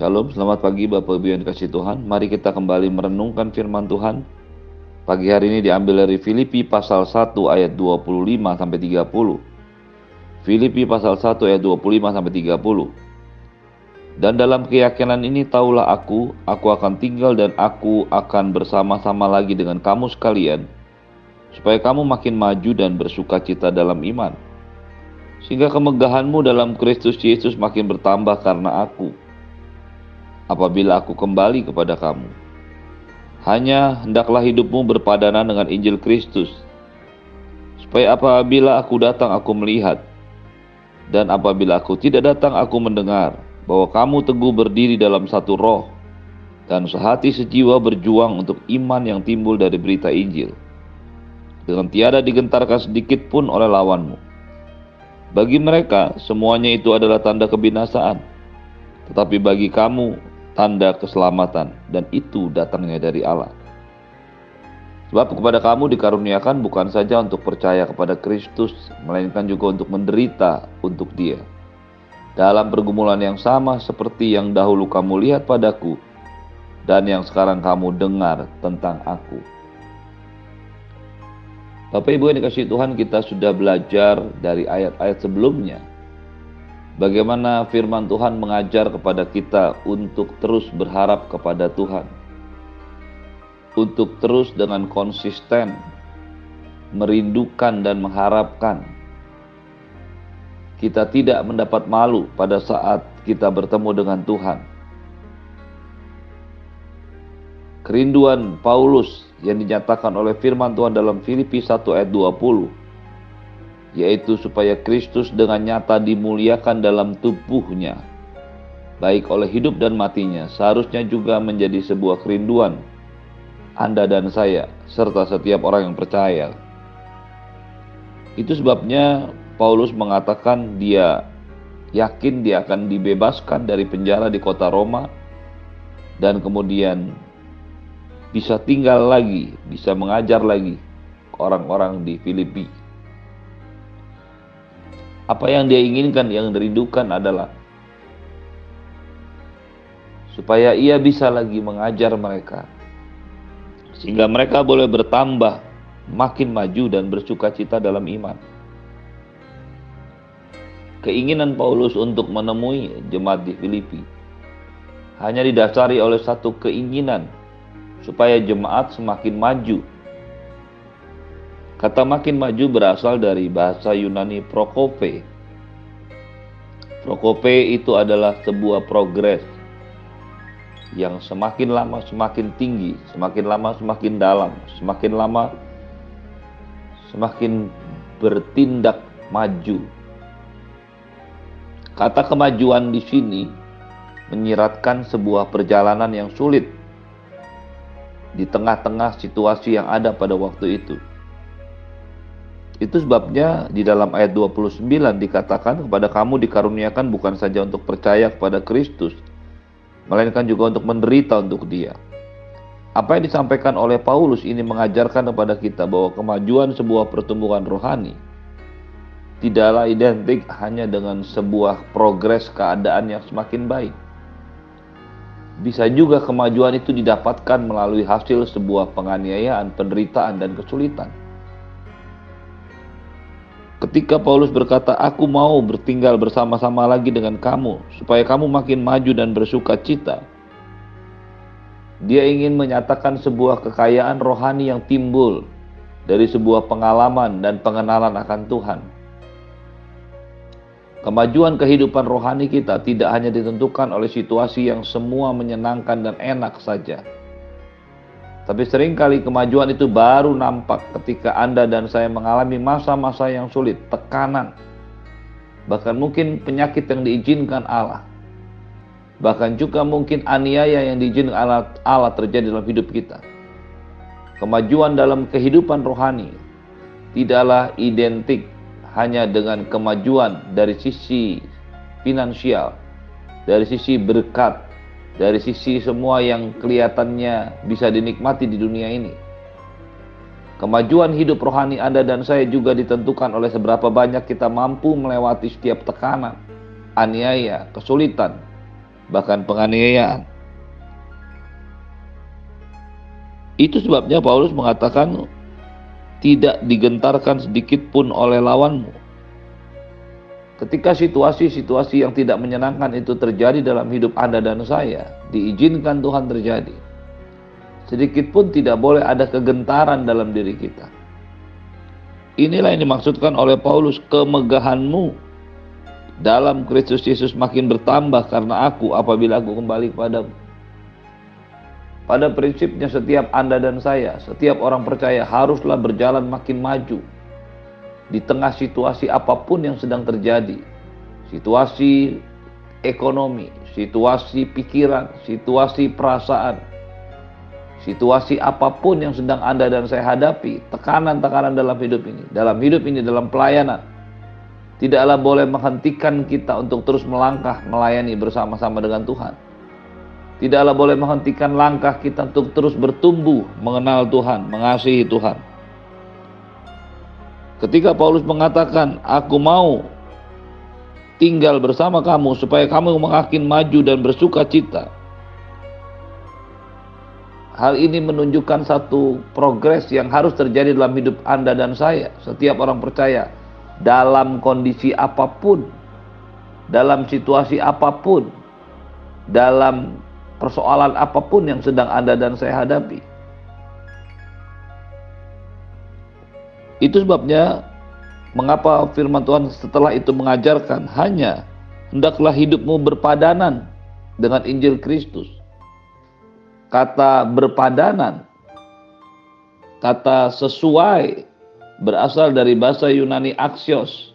Shalom, selamat pagi Bapak Ibu yang dikasih Tuhan. Mari kita kembali merenungkan firman Tuhan. Pagi hari ini diambil dari Filipi pasal 1 ayat 25 sampai 30. Filipi pasal 1 ayat 25 sampai 30. Dan dalam keyakinan ini taulah aku, aku akan tinggal dan aku akan bersama-sama lagi dengan kamu sekalian, supaya kamu makin maju dan bersuka cita dalam iman. Sehingga kemegahanmu dalam Kristus Yesus makin bertambah karena aku apabila aku kembali kepada kamu. Hanya hendaklah hidupmu berpadanan dengan Injil Kristus, supaya apabila aku datang aku melihat, dan apabila aku tidak datang aku mendengar bahwa kamu teguh berdiri dalam satu roh, dan sehati sejiwa berjuang untuk iman yang timbul dari berita Injil, dengan tiada digentarkan sedikit pun oleh lawanmu. Bagi mereka, semuanya itu adalah tanda kebinasaan, tetapi bagi kamu tanda keselamatan dan itu datangnya dari Allah. Sebab kepada kamu dikaruniakan bukan saja untuk percaya kepada Kristus, melainkan juga untuk menderita untuk Dia. Dalam pergumulan yang sama seperti yang dahulu kamu lihat padaku dan yang sekarang kamu dengar tentang aku. Bapak Ibu yang dikasih Tuhan, kita sudah belajar dari ayat-ayat sebelumnya Bagaimana firman Tuhan mengajar kepada kita untuk terus berharap kepada Tuhan. Untuk terus dengan konsisten merindukan dan mengharapkan. Kita tidak mendapat malu pada saat kita bertemu dengan Tuhan. Kerinduan Paulus yang dinyatakan oleh firman Tuhan dalam Filipi 1 ayat 20 yaitu supaya Kristus dengan nyata dimuliakan dalam tubuhnya, baik oleh hidup dan matinya, seharusnya juga menjadi sebuah kerinduan Anda dan saya, serta setiap orang yang percaya. Itu sebabnya Paulus mengatakan dia yakin dia akan dibebaskan dari penjara di kota Roma dan kemudian bisa tinggal lagi, bisa mengajar lagi orang-orang di Filipi. Apa yang dia inginkan, yang dirindukan adalah supaya ia bisa lagi mengajar mereka, sehingga mereka boleh bertambah, makin maju, dan bersuka cita dalam iman. Keinginan Paulus untuk menemui jemaat di Filipi hanya didasari oleh satu keinginan supaya jemaat semakin maju Kata makin maju berasal dari bahasa Yunani prokope. Prokope itu adalah sebuah progres yang semakin lama semakin tinggi, semakin lama semakin dalam, semakin lama semakin bertindak maju. Kata kemajuan di sini menyiratkan sebuah perjalanan yang sulit di tengah-tengah situasi yang ada pada waktu itu. Itu sebabnya di dalam ayat 29 dikatakan kepada kamu dikaruniakan bukan saja untuk percaya kepada Kristus, melainkan juga untuk menderita untuk dia. Apa yang disampaikan oleh Paulus ini mengajarkan kepada kita bahwa kemajuan sebuah pertumbuhan rohani tidaklah identik hanya dengan sebuah progres keadaan yang semakin baik. Bisa juga kemajuan itu didapatkan melalui hasil sebuah penganiayaan, penderitaan, dan kesulitan. Ketika Paulus berkata, "Aku mau bertinggal bersama-sama lagi dengan kamu, supaya kamu makin maju dan bersuka cita." Dia ingin menyatakan sebuah kekayaan rohani yang timbul dari sebuah pengalaman dan pengenalan akan Tuhan. Kemajuan kehidupan rohani kita tidak hanya ditentukan oleh situasi yang semua menyenangkan dan enak saja tapi sering kali kemajuan itu baru nampak ketika Anda dan saya mengalami masa-masa yang sulit, tekanan, bahkan mungkin penyakit yang diizinkan Allah. Bahkan juga mungkin aniaya yang diizinkan Allah, Allah terjadi dalam hidup kita. Kemajuan dalam kehidupan rohani tidaklah identik hanya dengan kemajuan dari sisi finansial, dari sisi berkat, dari sisi semua yang kelihatannya bisa dinikmati di dunia ini. Kemajuan hidup rohani Anda dan saya juga ditentukan oleh seberapa banyak kita mampu melewati setiap tekanan, aniaya, kesulitan, bahkan penganiayaan. Itu sebabnya Paulus mengatakan tidak digentarkan sedikit pun oleh lawanmu. Ketika situasi-situasi yang tidak menyenangkan itu terjadi dalam hidup Anda dan saya, diizinkan Tuhan terjadi. Sedikit pun tidak boleh ada kegentaran dalam diri kita. Inilah yang dimaksudkan oleh Paulus, kemegahanmu dalam Kristus Yesus makin bertambah karena aku apabila aku kembali kepadamu. Pada prinsipnya setiap Anda dan saya, setiap orang percaya haruslah berjalan makin maju di tengah situasi apa pun yang sedang terjadi. Situasi ekonomi, situasi pikiran, situasi perasaan, situasi apa pun yang sedang Anda dan saya hadapi, tekanan-tekanan dalam hidup ini, dalam hidup ini, dalam pelayanan, tidaklah boleh menghentikan kita untuk terus melangkah melayani bersama-sama dengan Tuhan. Tidaklah boleh menghentikan langkah kita untuk terus bertumbuh mengenal Tuhan, mengasihi Tuhan. Ketika Paulus mengatakan, "Aku mau tinggal bersama kamu supaya kamu makin maju dan bersuka cita." Hal ini menunjukkan satu progres yang harus terjadi dalam hidup Anda dan saya. Setiap orang percaya dalam kondisi apa pun, dalam situasi apa pun, dalam persoalan apa pun yang sedang Anda dan saya hadapi. Itu sebabnya mengapa firman Tuhan setelah itu mengajarkan hanya hendaklah hidupmu berpadanan dengan Injil Kristus. Kata berpadanan, kata sesuai berasal dari bahasa Yunani axios.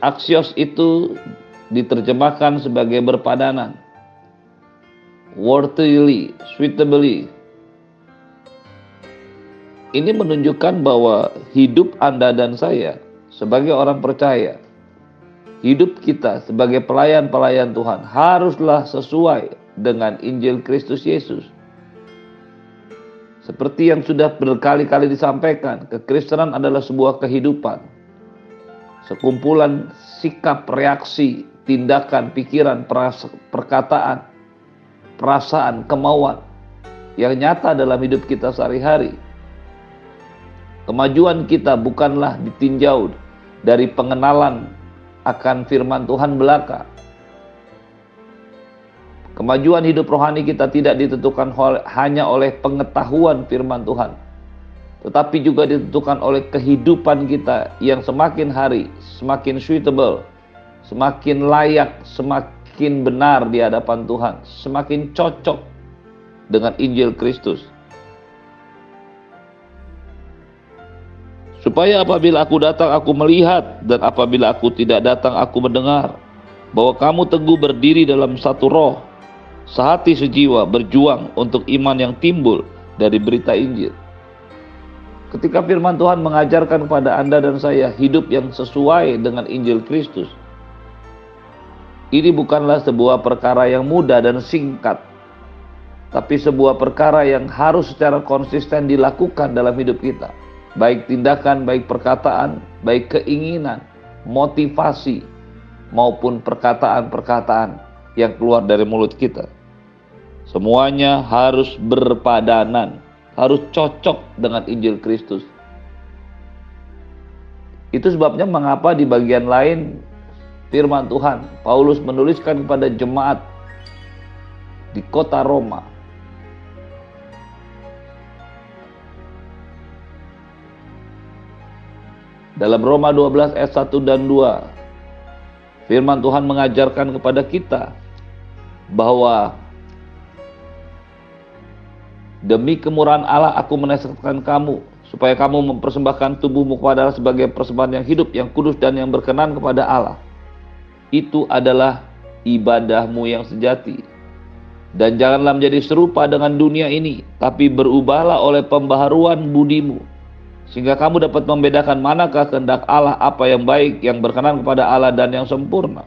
Axios itu diterjemahkan sebagai berpadanan. Worthily, suitably, ini menunjukkan bahwa hidup Anda dan saya sebagai orang percaya, hidup kita sebagai pelayan-pelayan Tuhan haruslah sesuai dengan Injil Kristus Yesus. Seperti yang sudah berkali-kali disampaikan, kekristenan adalah sebuah kehidupan. Sekumpulan sikap, reaksi, tindakan, pikiran, perkataan, perasaan, kemauan yang nyata dalam hidup kita sehari-hari Kemajuan kita bukanlah ditinjau dari pengenalan akan firman Tuhan belaka. Kemajuan hidup rohani kita tidak ditentukan hanya oleh pengetahuan firman Tuhan, tetapi juga ditentukan oleh kehidupan kita yang semakin hari semakin suitable, semakin layak, semakin benar di hadapan Tuhan, semakin cocok dengan Injil Kristus. Supaya apabila aku datang aku melihat. Dan apabila aku tidak datang aku mendengar. Bahwa kamu teguh berdiri dalam satu roh. Sehati sejiwa berjuang untuk iman yang timbul dari berita Injil. Ketika firman Tuhan mengajarkan kepada Anda dan saya hidup yang sesuai dengan Injil Kristus ini bukanlah sebuah perkara yang mudah dan singkat tapi sebuah perkara yang harus secara konsisten dilakukan dalam hidup kita baik tindakan, baik perkataan, baik keinginan, motivasi, maupun perkataan-perkataan yang keluar dari mulut kita. Semuanya harus berpadanan, harus cocok dengan Injil Kristus. Itu sebabnya mengapa di bagian lain firman Tuhan, Paulus menuliskan kepada jemaat di kota Roma Dalam Roma 12 ayat 1 dan 2, firman Tuhan mengajarkan kepada kita bahwa demi kemurahan Allah aku menasihatkan kamu supaya kamu mempersembahkan tubuhmu kepada Allah sebagai persembahan yang hidup, yang kudus dan yang berkenan kepada Allah. Itu adalah ibadahmu yang sejati. Dan janganlah menjadi serupa dengan dunia ini, tapi berubahlah oleh pembaharuan budimu sehingga kamu dapat membedakan manakah kehendak Allah, apa yang baik, yang berkenan kepada Allah dan yang sempurna.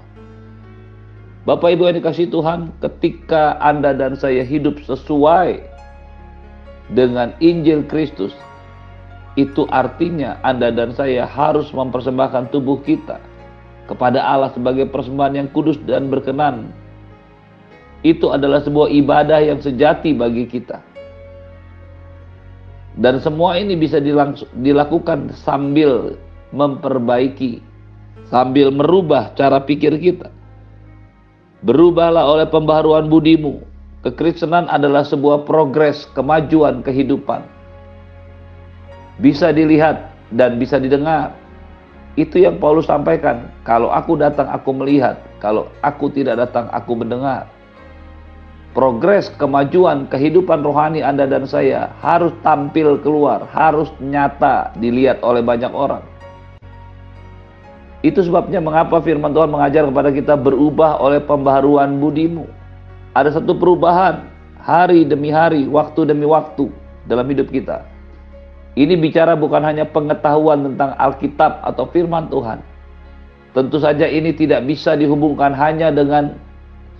Bapak Ibu yang dikasih Tuhan, ketika Anda dan saya hidup sesuai dengan Injil Kristus, itu artinya Anda dan saya harus mempersembahkan tubuh kita kepada Allah sebagai persembahan yang kudus dan berkenan itu adalah sebuah ibadah yang sejati bagi kita. Dan semua ini bisa dilakukan sambil memperbaiki, sambil merubah cara pikir kita. Berubahlah oleh pembaharuan budimu. Kekristenan adalah sebuah progres kemajuan kehidupan. Bisa dilihat dan bisa didengar. Itu yang Paulus sampaikan. Kalau aku datang, aku melihat. Kalau aku tidak datang, aku mendengar progres kemajuan kehidupan rohani Anda dan saya harus tampil keluar, harus nyata dilihat oleh banyak orang. Itu sebabnya mengapa firman Tuhan mengajar kepada kita berubah oleh pembaharuan budimu. Ada satu perubahan hari demi hari, waktu demi waktu dalam hidup kita. Ini bicara bukan hanya pengetahuan tentang Alkitab atau firman Tuhan. Tentu saja ini tidak bisa dihubungkan hanya dengan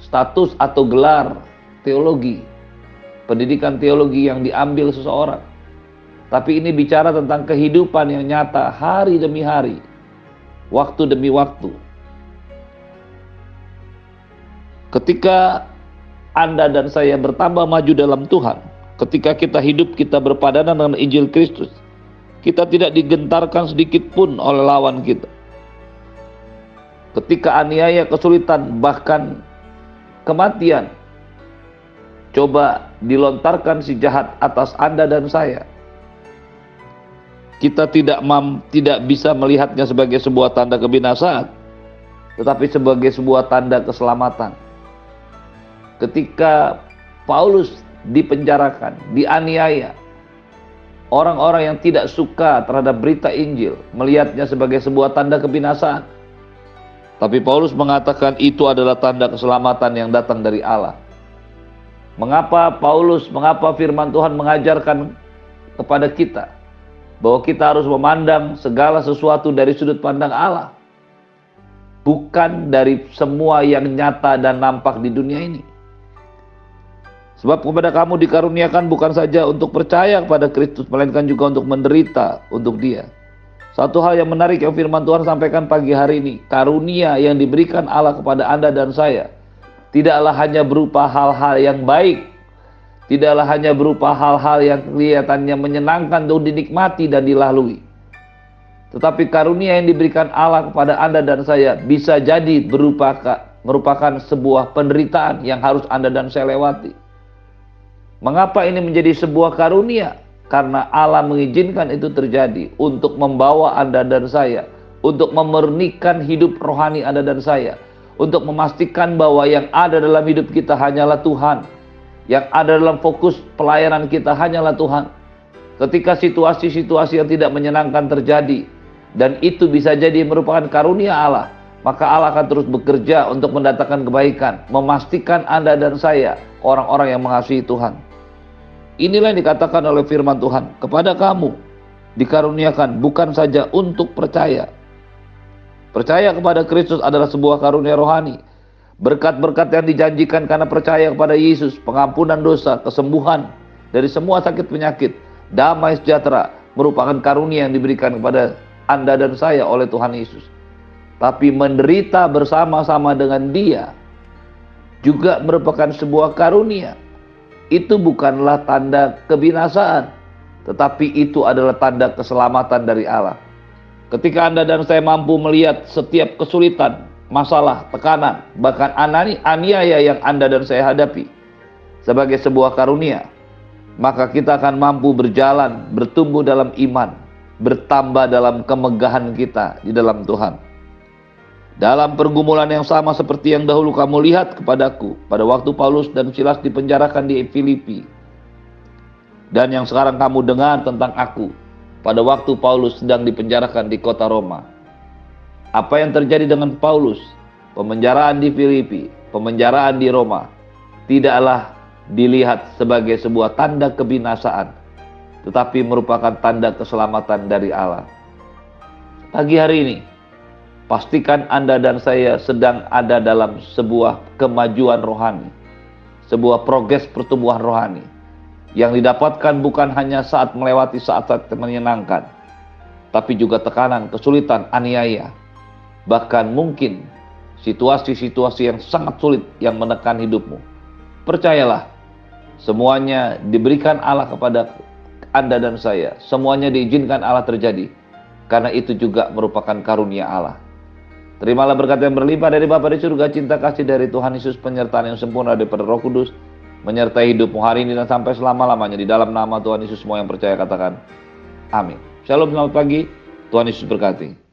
status atau gelar teologi, pendidikan teologi yang diambil seseorang. Tapi ini bicara tentang kehidupan yang nyata hari demi hari, waktu demi waktu. Ketika Anda dan saya bertambah maju dalam Tuhan, ketika kita hidup kita berpadanan dengan Injil Kristus, kita tidak digentarkan sedikit pun oleh lawan kita. Ketika aniaya, kesulitan, bahkan kematian coba dilontarkan si jahat atas Anda dan saya. Kita tidak mam, tidak bisa melihatnya sebagai sebuah tanda kebinasaan, tetapi sebagai sebuah tanda keselamatan. Ketika Paulus dipenjarakan, dianiaya, orang-orang yang tidak suka terhadap berita Injil melihatnya sebagai sebuah tanda kebinasaan. Tapi Paulus mengatakan itu adalah tanda keselamatan yang datang dari Allah. Mengapa Paulus, mengapa firman Tuhan mengajarkan kepada kita bahwa kita harus memandang segala sesuatu dari sudut pandang Allah, bukan dari semua yang nyata dan nampak di dunia ini. Sebab kepada kamu dikaruniakan bukan saja untuk percaya kepada Kristus, melainkan juga untuk menderita untuk Dia. Satu hal yang menarik yang firman Tuhan sampaikan pagi hari ini, karunia yang diberikan Allah kepada Anda dan saya tidaklah hanya berupa hal-hal yang baik, tidaklah hanya berupa hal-hal yang kelihatannya menyenangkan untuk dinikmati dan dilalui. Tetapi karunia yang diberikan Allah kepada Anda dan saya bisa jadi berupa merupakan sebuah penderitaan yang harus Anda dan saya lewati. Mengapa ini menjadi sebuah karunia? Karena Allah mengizinkan itu terjadi untuk membawa Anda dan saya, untuk memurnikan hidup rohani Anda dan saya, untuk memastikan bahwa yang ada dalam hidup kita hanyalah Tuhan. Yang ada dalam fokus pelayanan kita hanyalah Tuhan. Ketika situasi-situasi yang tidak menyenangkan terjadi dan itu bisa jadi merupakan karunia Allah, maka Allah akan terus bekerja untuk mendatangkan kebaikan, memastikan Anda dan saya orang-orang yang mengasihi Tuhan. Inilah yang dikatakan oleh firman Tuhan kepada kamu dikaruniakan bukan saja untuk percaya, Percaya kepada Kristus adalah sebuah karunia rohani. Berkat-berkat yang dijanjikan karena percaya kepada Yesus, pengampunan dosa, kesembuhan dari semua sakit penyakit, damai sejahtera merupakan karunia yang diberikan kepada Anda dan saya oleh Tuhan Yesus. Tapi menderita bersama-sama dengan Dia juga merupakan sebuah karunia. Itu bukanlah tanda kebinasaan, tetapi itu adalah tanda keselamatan dari Allah. Ketika Anda dan saya mampu melihat setiap kesulitan, masalah, tekanan, bahkan anani, aniaya yang Anda dan saya hadapi sebagai sebuah karunia, maka kita akan mampu berjalan, bertumbuh dalam iman, bertambah dalam kemegahan kita di dalam Tuhan. Dalam pergumulan yang sama seperti yang dahulu kamu lihat kepadaku pada waktu Paulus dan Silas dipenjarakan di Filipi. Dan yang sekarang kamu dengar tentang aku pada waktu Paulus sedang dipenjarakan di kota Roma. Apa yang terjadi dengan Paulus? Pemenjaraan di Filipi, pemenjaraan di Roma tidaklah dilihat sebagai sebuah tanda kebinasaan, tetapi merupakan tanda keselamatan dari Allah. Pagi hari ini, pastikan Anda dan saya sedang ada dalam sebuah kemajuan rohani, sebuah progres pertumbuhan rohani yang didapatkan bukan hanya saat melewati saat-saat menyenangkan, tapi juga tekanan, kesulitan, aniaya, bahkan mungkin situasi-situasi yang sangat sulit yang menekan hidupmu. Percayalah, semuanya diberikan Allah kepada Anda dan saya. Semuanya diizinkan Allah terjadi. Karena itu juga merupakan karunia Allah. Terimalah berkat yang berlimpah dari Bapa di surga, cinta kasih dari Tuhan Yesus, penyertaan yang sempurna daripada Roh Kudus, menyertai hidupmu hari ini dan sampai selama-lamanya di dalam nama Tuhan Yesus semua yang percaya katakan amin. Shalom selamat pagi, Tuhan Yesus berkati.